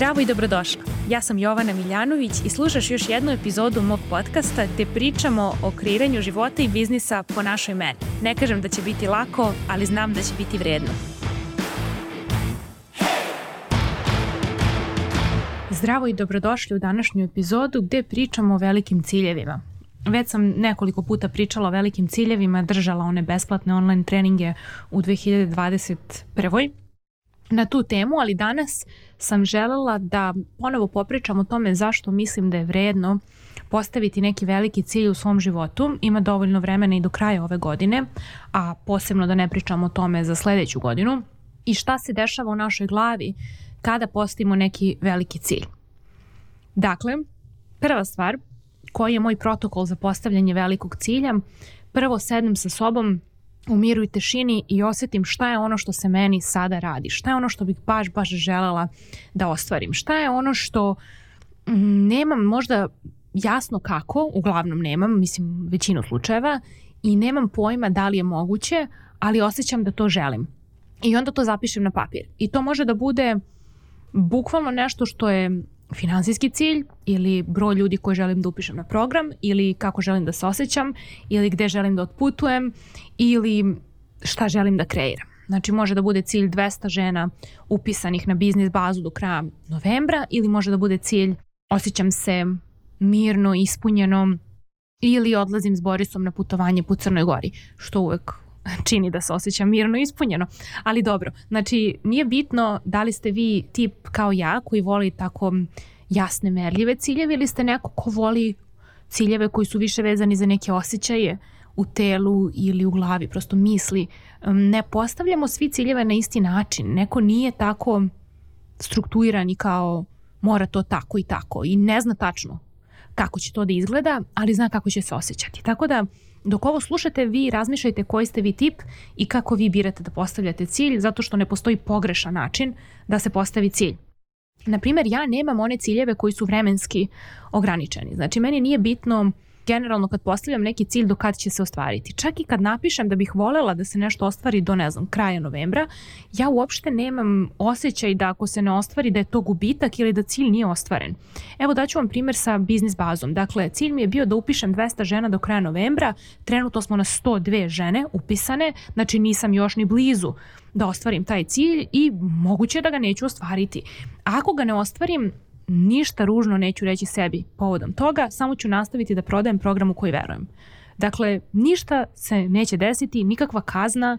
Zdravo i dobrodošla. Ja sam Jovana Miljanović i slušaš još jednu epizodu mog podcasta gde pričamo o kreiranju života i biznisa po našoj meni. Ne kažem da će biti lako, ali znam da će biti vredno. Zdravo i dobrodošli u današnju epizodu gde pričamo o velikim ciljevima. Već sam nekoliko puta pričala o velikim ciljevima, držala one besplatne online treninge u 2021. na tu temu, ali danas sam želela da ponovo popričam o tome zašto mislim da je vredno postaviti neki veliki cilj u svom životu. Ima dovoljno vremena i do kraja ove godine, a posebno da ne pričam o tome za sledeću godinu. I šta se dešava u našoj glavi kada postavimo neki veliki cilj. Dakle, prva stvar, koji je moj protokol za postavljanje velikog cilja, prvo sednem sa sobom u miru i tešini i osetim šta je ono što se meni sada radi, šta je ono što bih baš, baš želela da ostvarim, šta je ono što mm, nemam možda jasno kako, uglavnom nemam, mislim većinu slučajeva, i nemam pojma da li je moguće, ali osjećam da to želim. I onda to zapišem na papir. I to može da bude bukvalno nešto što je finansijski cilj ili broj ljudi koje želim da upišem na program ili kako želim da se osjećam ili gde želim da otputujem ili šta želim da kreiram. Znači može da bude cilj 200 žena upisanih na biznis bazu do kraja novembra ili može da bude cilj osjećam se mirno, ispunjeno ili odlazim s Borisom na putovanje po Crnoj Gori, što uvek čini da se osjeća mirno i ispunjeno. Ali dobro, znači nije bitno da li ste vi tip kao ja koji voli tako jasne merljive ciljeve ili ste neko ko voli ciljeve koji su više vezani za neke osjećaje u telu ili u glavi, prosto misli. Ne postavljamo svi ciljeve na isti način. Neko nije tako strukturiran i kao mora to tako i tako i ne zna tačno kako će to da izgleda, ali zna kako će se osjećati. Tako da Dok ovo slušate, vi razmišljajte koji ste vi tip i kako vi birate da postavljate cilj, zato što ne postoji pogrešan način da se postavi cilj. Naprimer, ja nemam one ciljeve koji su vremenski ograničeni. Znači, meni nije bitno generalno kad postavljam neki cilj do kad će se ostvariti. Čak i kad napišem da bih volela da se nešto ostvari do, ne znam, kraja novembra, ja uopšte nemam osjećaj da ako se ne ostvari da je to gubitak ili da cilj nije ostvaren. Evo daću vam primjer sa biznis bazom. Dakle, cilj mi je bio da upišem 200 žena do kraja novembra, trenutno smo na 102 žene upisane, znači nisam još ni blizu da ostvarim taj cilj i moguće da ga neću ostvariti. Ako ga ne ostvarim, ništa ružno neću reći sebi povodom toga, samo ću nastaviti da prodajem program u koji verujem. Dakle, ništa se neće desiti, nikakva kazna,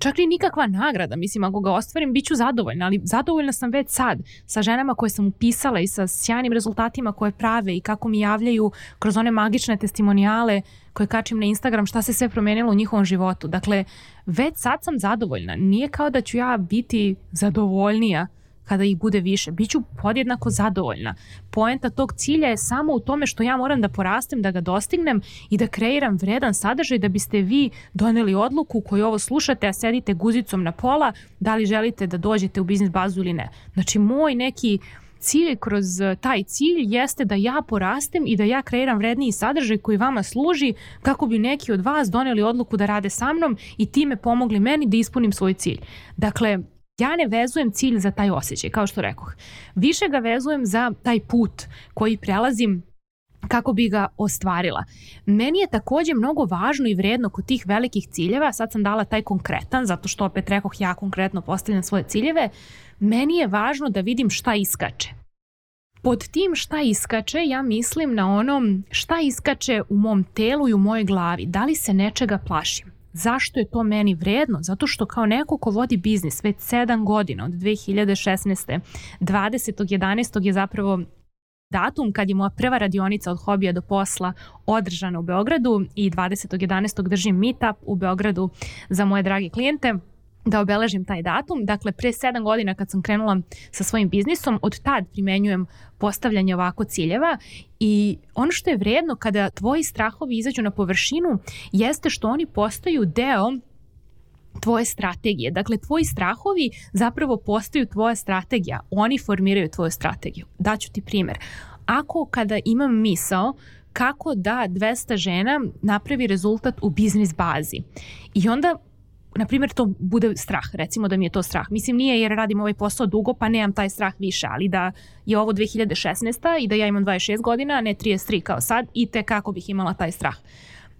čak i nikakva nagrada, mislim ako ga ostvarim bit ću zadovoljna, ali zadovoljna sam već sad sa ženama koje sam upisala i sa sjajnim rezultatima koje prave i kako mi javljaju kroz one magične testimonijale koje kačim na Instagram šta se sve promenilo u njihovom životu. Dakle, već sad sam zadovoljna. Nije kao da ću ja biti zadovoljnija kada ih bude više. Biću podjednako zadovoljna. Poenta tog cilja je samo u tome što ja moram da porastem, da ga dostignem i da kreiram vredan sadržaj da biste vi doneli odluku koju ovo slušate, a sedite guzicom na pola, da li želite da dođete u biznis bazu ili ne. Znači, moj neki cilj kroz taj cilj jeste da ja porastem i da ja kreiram vredniji sadržaj koji vama služi kako bi neki od vas doneli odluku da rade sa mnom i time pomogli meni da ispunim svoj cilj. Dakle, ja ne vezujem cilj za taj osjećaj, kao što rekoh. Više ga vezujem za taj put koji prelazim kako bi ga ostvarila. Meni je takođe mnogo važno i vredno kod tih velikih ciljeva, sad sam dala taj konkretan, zato što opet rekoh ja konkretno postavljam svoje ciljeve, meni je važno da vidim šta iskače. Pod tim šta iskače, ja mislim na onom šta iskače u mom telu i u mojoj glavi. Da li se nečega plašim? Zašto je to meni vredno? Zato što kao neko ko vodi biznis već 7 godina od 2016. 20.11. je zapravo datum kad je moja prva radionica od hobija do posla održana u Beogradu i 20.11. držim meetup u Beogradu za moje drage klijente da obeležim taj datum. Dakle, pre 7 godina kad sam krenula sa svojim biznisom, od tad primenjujem postavljanje ovako ciljeva i ono što je vredno kada tvoji strahovi izađu na površinu jeste što oni postaju deo tvoje strategije. Dakle, tvoji strahovi zapravo postaju tvoja strategija. Oni formiraju tvoju strategiju. Daću ti primer. Ako kada imam misao kako da 200 žena napravi rezultat u biznis bazi i onda na primjer, to bude strah, recimo da mi je to strah. Mislim, nije jer radim ovaj posao dugo, pa nemam taj strah više, ali da je ovo 2016. i da ja imam 26 godina, ne 33 kao sad, i te kako bih imala taj strah.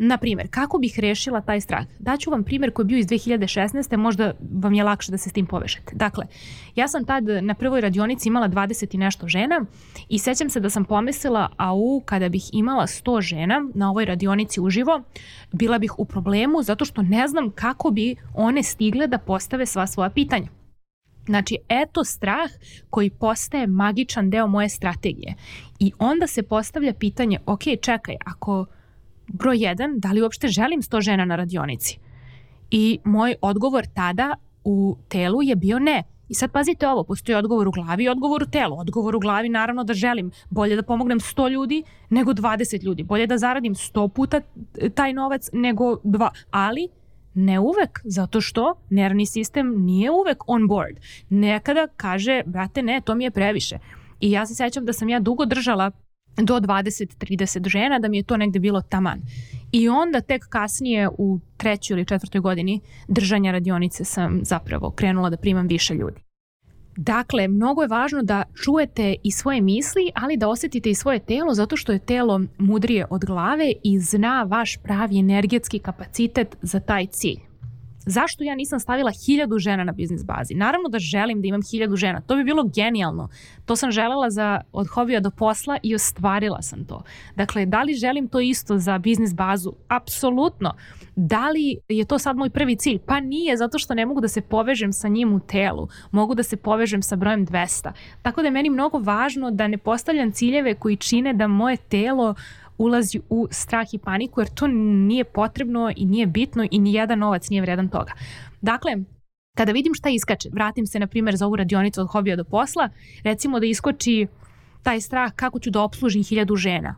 Na primjer, kako bih rešila taj strah? Daću vam primjer koji je bio iz 2016. Možda vam je lakše da se s tim povežete. Dakle, ja sam tad na prvoj radionici imala 20 i nešto žena i sećam se da sam pomislila, a u kada bih imala 100 žena na ovoj radionici uživo, bila bih u problemu zato što ne znam kako bi one stigle da postave sva svoja pitanja. Znači, eto strah koji postaje magičan deo moje strategije. I onda se postavlja pitanje, ok, čekaj, ako broj jedan, da li uopšte želim 100 žena na radionici? I moj odgovor tada u telu je bio ne. I sad pazite ovo, postoji odgovor u glavi i odgovor u telu. Odgovor u glavi naravno da želim bolje da pomognem 100 ljudi nego 20 ljudi. Bolje da zaradim 100 puta taj novac nego dva. Ali ne uvek, zato što nervni sistem nije uvek on board. Nekada kaže, brate, ne, to mi je previše. I ja se sećam da sam ja dugo držala do 20-30 žena, da mi je to negde bilo taman. I onda tek kasnije u trećoj ili četvrtoj godini držanja radionice sam zapravo krenula da primam više ljudi. Dakle, mnogo je važno da čujete i svoje misli, ali da osetite i svoje telo, zato što je telo mudrije od glave i zna vaš pravi energetski kapacitet za taj cilj zašto ja nisam stavila hiljadu žena na biznis bazi? Naravno da želim da imam hiljadu žena. To bi bilo genijalno. To sam želela za, od hobija do posla i ostvarila sam to. Dakle, da li želim to isto za biznis bazu? Apsolutno. Da li je to sad moj prvi cilj? Pa nije, zato što ne mogu da se povežem sa njim u telu. Mogu da se povežem sa brojem 200. Tako da je meni mnogo važno da ne postavljam ciljeve koji čine da moje telo ulazi u strah i paniku jer to nije potrebno i nije bitno i ni jedan novac nije vredan toga. Dakle, kada vidim šta iskače, vratim se na primjer za ovu radionicu od hobija do posla, recimo da iskoči taj strah kako ću da obslužim hiljadu žena.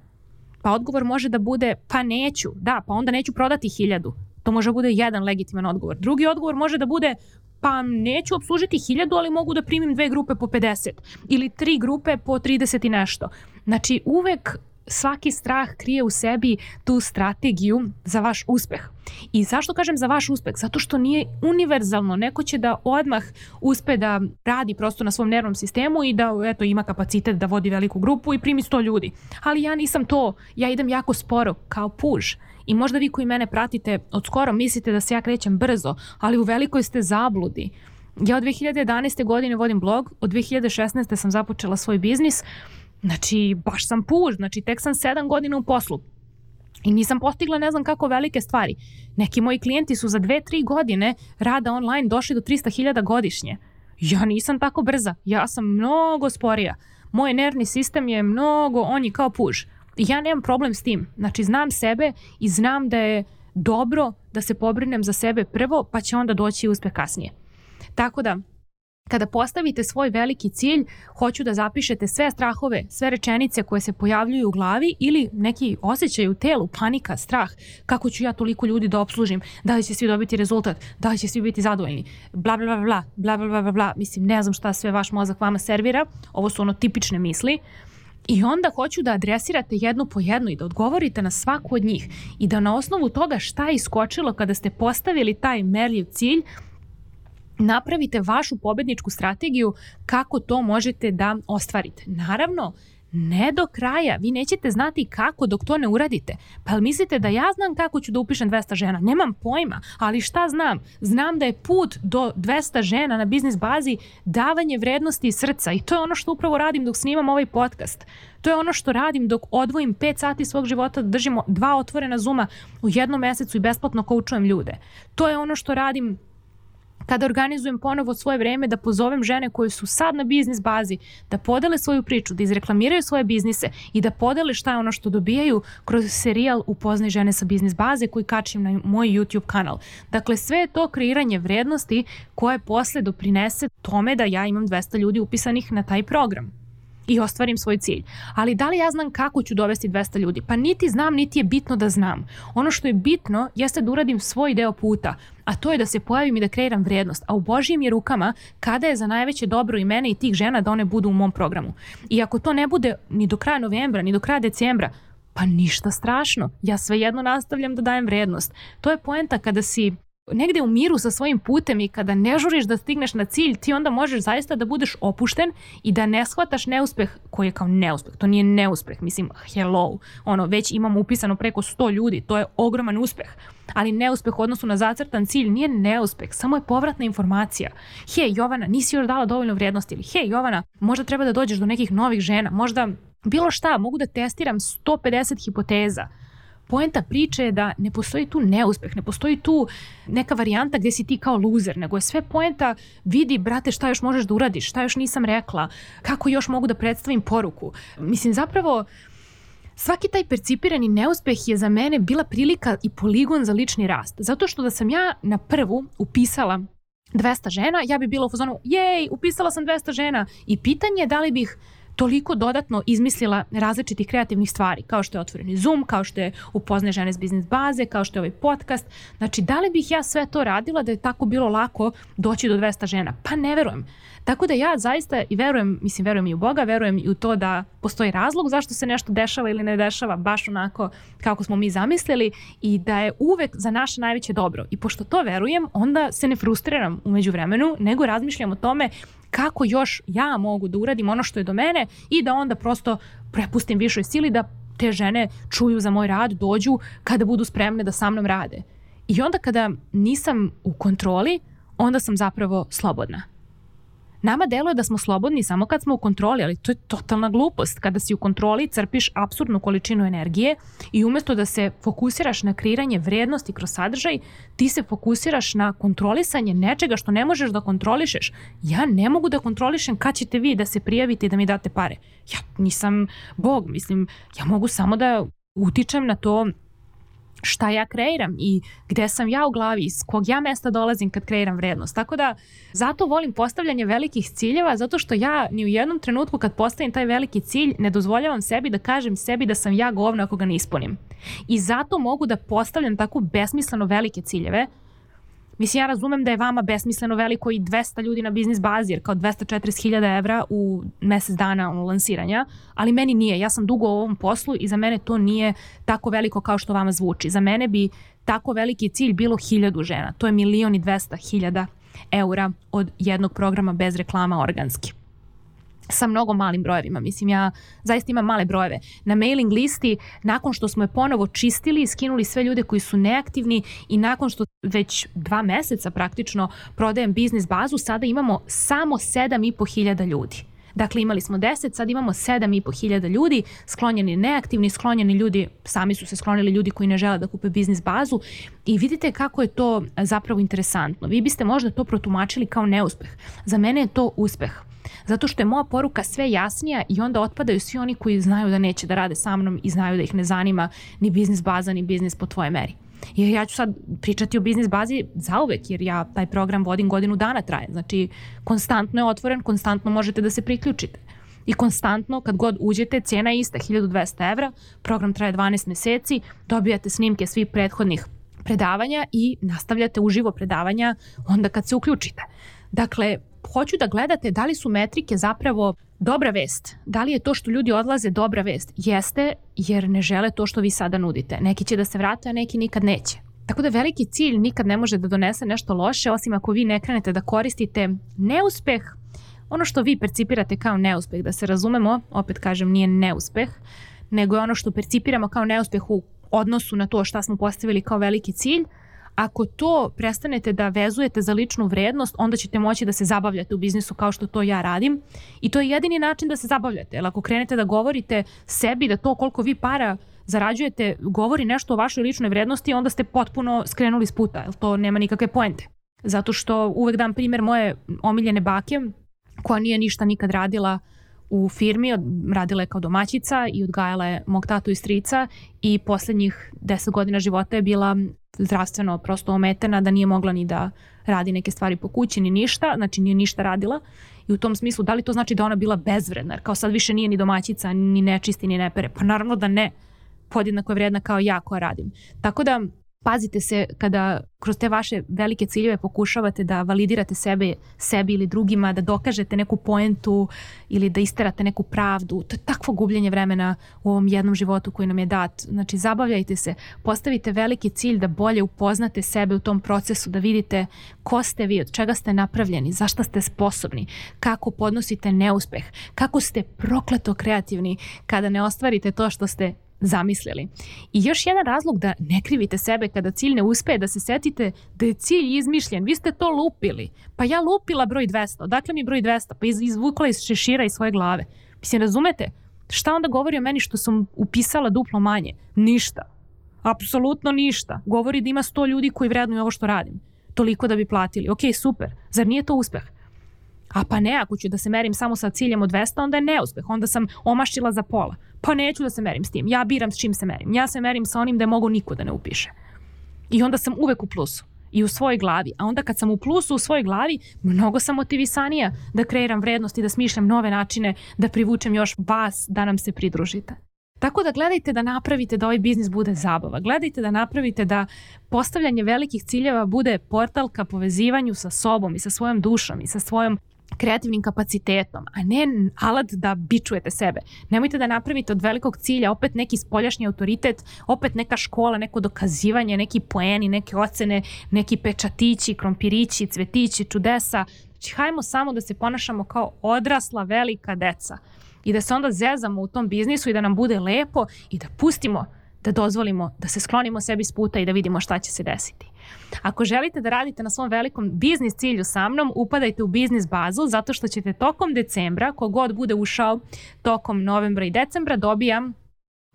Pa odgovor može da bude pa neću, da, pa onda neću prodati hiljadu. To može da bude jedan legitiman odgovor. Drugi odgovor može da bude pa neću obslužiti hiljadu, ali mogu da primim dve grupe po 50 ili tri grupe po 30 i nešto. Znači uvek svaki strah krije u sebi tu strategiju za vaš uspeh. I zašto kažem za vaš uspeh? Zato što nije univerzalno. Neko će da odmah uspe da radi prosto na svom nervnom sistemu i da eto, ima kapacitet da vodi veliku grupu i primi 100 ljudi. Ali ja nisam to. Ja idem jako sporo, kao puž. I možda vi koji mene pratite od skoro mislite da se ja krećem brzo, ali u velikoj ste zabludi. Ja od 2011. godine vodim blog, od 2016. sam započela svoj biznis, Znači, baš sam puž, znači tek sam sedam godina u poslu. I nisam postigla ne znam kako velike stvari. Neki moji klijenti su za dve, tri godine rada online došli do 300.000 godišnje. Ja nisam tako brza, ja sam mnogo sporija. Moj nervni sistem je mnogo, on je kao puž. Ja nemam problem s tim. Znači, znam sebe i znam da je dobro da se pobrinem za sebe prvo, pa će onda doći uspeh kasnije. Tako da, Kada postavite svoj veliki cilj, hoću da zapišete sve strahove, sve rečenice koje se pojavljuju u glavi ili neki osjećaj u telu, panika, strah, kako ću ja toliko ljudi da obslužim, da li će svi dobiti rezultat, da li će svi biti zadovoljni, bla bla bla bla, bla bla bla bla, mislim ne znam šta sve vaš mozak vama servira, ovo su ono tipične misli, I onda hoću da adresirate jednu po jednu i da odgovorite na svaku od njih i da na osnovu toga šta je iskočilo kada ste postavili taj merljiv cilj, napravite vašu pobedničku strategiju kako to možete da ostvarite. Naravno, ne do kraja. Vi nećete znati kako dok to ne uradite. Pa mislite da ja znam kako ću da upišem 200 žena? Nemam pojma, ali šta znam? Znam da je put do 200 žena na biznis bazi davanje vrednosti srca i to je ono što upravo radim dok snimam ovaj podcast. To je ono što radim dok odvojim 5 sati svog života da držimo dva otvorena zuma u jednom mesecu i besplatno koučujem ljude. To je ono što radim kada organizujem ponovo svoje vreme da pozovem žene koje su sad na biznis bazi, da podele svoju priču, da izreklamiraju svoje biznise i da podele šta je ono što dobijaju kroz serijal Upoznaj žene sa biznis baze koji kačim na moj YouTube kanal. Dakle, sve je to kreiranje vrednosti koje posle doprinese tome da ja imam 200 ljudi upisanih na taj program i ostvarim svoj cilj. Ali da li ja znam kako ću dovesti 200 ljudi? Pa niti znam, niti je bitno da znam. Ono što je bitno jeste da uradim svoj deo puta, a to je da se pojavim i da kreiram vrednost. A u Božijim je rukama kada je za najveće dobro i mene i tih žena da one budu u mom programu. I ako to ne bude ni do kraja novembra, ni do kraja decembra, pa ništa strašno. Ja svejedno nastavljam da dajem vrednost. To je poenta kada si negde u miru sa svojim putem i kada ne žuriš da stigneš na cilj, ti onda možeš zaista da budeš opušten i da ne shvataš neuspeh koji je kao neuspeh. To nije neuspeh, mislim, hello. Ono, već imamo upisano preko 100 ljudi, to je ogroman uspeh. Ali neuspeh u odnosu na zacrtan cilj nije neuspeh, samo je povratna informacija. Hej, Jovana, nisi još dala dovoljno vrijednosti ili hej, Jovana, možda treba da dođeš do nekih novih žena, možda bilo šta, mogu da testiram 150 hipoteza poenta priče je da ne postoji tu neuspeh, ne postoji tu neka varijanta gde si ti kao luzer, nego je sve poenta vidi, brate, šta još možeš da uradiš, šta još nisam rekla, kako još mogu da predstavim poruku. Mislim, zapravo, Svaki taj percipirani neuspeh je za mene bila prilika i poligon za lični rast. Zato što da sam ja na prvu upisala 200 žena, ja bi bila u fazonu, jej, upisala sam 200 žena. I pitanje je da li bih toliko dodatno izmislila različitih kreativnih stvari, kao što je otvoreni Zoom, kao što je upozne žene s biznis baze, kao što je ovaj podcast. Znači, da li bih ja sve to radila da je tako bilo lako doći do 200 žena? Pa ne verujem. Tako da ja zaista i verujem, mislim, verujem i u Boga, verujem i u to da postoji razlog zašto se nešto dešava ili ne dešava baš onako kako smo mi zamislili i da je uvek za naše najveće dobro. I pošto to verujem, onda se ne frustriram umeđu vremenu, nego razmišljam o tome kako još ja mogu da uradim ono što je do mene i da onda prosto prepustim višoj sili da te žene čuju za moj rad, dođu kada budu spremne da sa mnom rade. I onda kada nisam u kontroli, onda sam zapravo slobodna. Nama deluje da smo slobodni samo kad smo u kontroli, ali to je totalna glupost. Kada si u kontroli crpiš absurdnu količinu energije i umesto da se fokusiraš na kreiranje vrednosti kroz sadržaj, ti se fokusiraš na kontrolisanje nečega što ne možeš da kontrolišeš. Ja ne mogu da kontrolišem kad ćete vi da se prijavite i da mi date pare. Ja nisam bog, mislim, ja mogu samo da utičem na to šta ja kreiram i gde sam ja u glavi, iz kog ja mesta dolazim kad kreiram vrednost. Tako da zato volim postavljanje velikih ciljeva, zato što ja ni u jednom trenutku kad postavim taj veliki cilj ne dozvoljavam sebi da kažem sebi da sam ja govno ako ga ne ispunim. I zato mogu da postavljam tako besmisleno velike ciljeve, Mislim, ja razumem da je vama besmisleno veliko i 200 ljudi na biznis bazi, jer kao 240.000 evra u mesec dana ono, lansiranja, ali meni nije. Ja sam dugo u ovom poslu i za mene to nije tako veliko kao što vama zvuči. Za mene bi tako veliki cilj bilo hiljadu žena. To je milion i 200 hiljada eura od jednog programa bez reklama organski sa mnogo malim brojevima. Mislim, ja zaista imam male brojeve. Na mailing listi, nakon što smo je ponovo čistili i skinuli sve ljude koji su neaktivni i nakon što već dva meseca praktično prodajem biznis bazu, sada imamo samo 7,5 hiljada ljudi. Dakle, imali smo 10, sad imamo 7,5 hiljada ljudi, sklonjeni neaktivni, sklonjeni ljudi, sami su se sklonili ljudi koji ne žele da kupe biznis bazu i vidite kako je to zapravo interesantno. Vi biste možda to protumačili kao neuspeh. Za mene je to uspeh zato što je moja poruka sve jasnija i onda otpadaju svi oni koji znaju da neće da rade sa mnom i znaju da ih ne zanima ni biznis baza ni biznis po tvoje meri. Jer ja ću sad pričati o biznis bazi zauvek, jer ja taj program vodim godinu dana traje. Znači, konstantno je otvoren, konstantno možete da se priključite. I konstantno, kad god uđete, cena je ista, 1200 evra, program traje 12 meseci, dobijate snimke svih prethodnih predavanja i nastavljate uživo predavanja onda kad se uključite. Dakle, hoću da gledate da li su metrike zapravo dobra vest. Da li je to što ljudi odlaze dobra vest? Jeste, jer ne žele to što vi sada nudite. Neki će da se vrate, a neki nikad neće. Tako da veliki cilj nikad ne može da donese nešto loše, osim ako vi ne krenete da koristite neuspeh, ono što vi percipirate kao neuspeh, da se razumemo, opet kažem, nije neuspeh, nego je ono što percipiramo kao neuspeh u odnosu na to šta smo postavili kao veliki cilj, Ako to prestanete da vezujete za ličnu vrednost, onda ćete moći da se zabavljate u biznisu kao što to ja radim. I to je jedini način da se zabavljate. Jer ako krenete da govorite sebi da to koliko vi para zarađujete govori nešto o vašoj ličnoj vrednosti, onda ste potpuno skrenuli s puta. Jer to nema nikakve poente. Zato što uvek dam primer moje omiljene bake koja nije ništa nikad radila u firmi, radila je kao domaćica i odgajala je mog tatu i strica i poslednjih deset godina života je bila zdravstveno prosto ometena, da nije mogla ni da radi neke stvari po kući, ni ništa, znači nije ništa radila. I u tom smislu, da li to znači da ona bila bezvredna, kao sad više nije ni domaćica, ni nečisti, ni nepere? Pa naravno da ne. Podjednako je vredna kao ja koja radim. Tako da pazite se kada kroz te vaše velike ciljeve pokušavate da validirate sebe, sebi ili drugima, da dokažete neku poentu ili da isterate neku pravdu. To je takvo gubljenje vremena u ovom jednom životu koji nam je dat. Znači, zabavljajte se, postavite veliki cilj da bolje upoznate sebe u tom procesu, da vidite ko ste vi, od čega ste napravljeni, zašto ste sposobni, kako podnosite neuspeh, kako ste prokleto kreativni kada ne ostvarite to što ste zamislili. I još jedan razlog da ne krivite sebe kada cilj ne uspe, da se setite da je cilj izmišljen. Vi ste to lupili. Pa ja lupila broj 200. Dakle mi broj 200? Pa izvukla iz šešira iz svoje glave. Mislim, razumete? Šta onda govori o meni što sam upisala duplo manje? Ništa. Apsolutno ništa. Govori da ima 100 ljudi koji vrednuju ovo što radim. Toliko da bi platili. Ok, super. Zar nije to uspeh? A pa ne, ako ću da se merim samo sa ciljem od 200, onda je neuspeh. Onda sam omaščila za pola. Pa neću da se merim s tim. Ja biram s čim se merim. Ja se merim sa onim da mogu niko da ne upiše. I onda sam uvek u plusu i u svojoj glavi. A onda kad sam u plusu u svojoj glavi, mnogo sam motivisanija da kreiram vrednost i da smišljam nove načine da privučem još vas da nam se pridružite. Tako da gledajte da napravite da ovaj biznis bude zabava. Gledajte da napravite da postavljanje velikih ciljeva bude portal ka povezivanju sa sobom i sa svojom dušom i sa svojom kreativnim kapacitetom, a ne alat da bičujete sebe. Nemojte da napravite od velikog cilja opet neki spoljašnji autoritet, opet neka škola, neko dokazivanje, neki poeni, neke ocene, neki pečatići, krompirići, cvetići, čudesa. Znači, hajmo samo da se ponašamo kao odrasla velika deca i da se onda zezamo u tom biznisu i da nam bude lepo i da pustimo da dozvolimo da se sklonimo sebi s puta i da vidimo šta će se desiti. Ako želite da radite na svom velikom biznis cilju sa mnom, upadajte u biznis bazu zato što ćete tokom decembra, kogod bude ušao tokom novembra i decembra, dobijam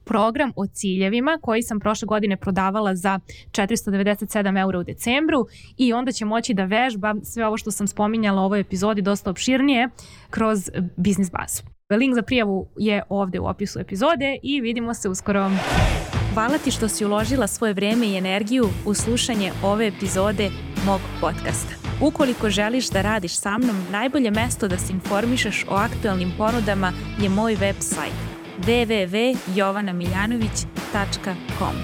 program o ciljevima koji sam prošle godine prodavala za 497 eura u decembru i onda će moći da vežba sve ovo što sam spominjala u ovoj epizodi dosta opširnije kroz biznis bazu. Link za prijavu je ovde u opisu epizode i vidimo se uskoro. Hvala ti što si uložila svoje vreme i energiju u slušanje ove epizode mog podcasta. Ukoliko želiš da radiš sa mnom, najbolje mesto da se informišeš o aktualnim ponudama je moj website www.jovanamiljanović.com.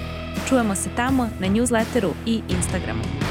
Čujemo se tamo na newsletteru i Instagramu.